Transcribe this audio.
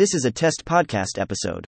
This is a test podcast episode.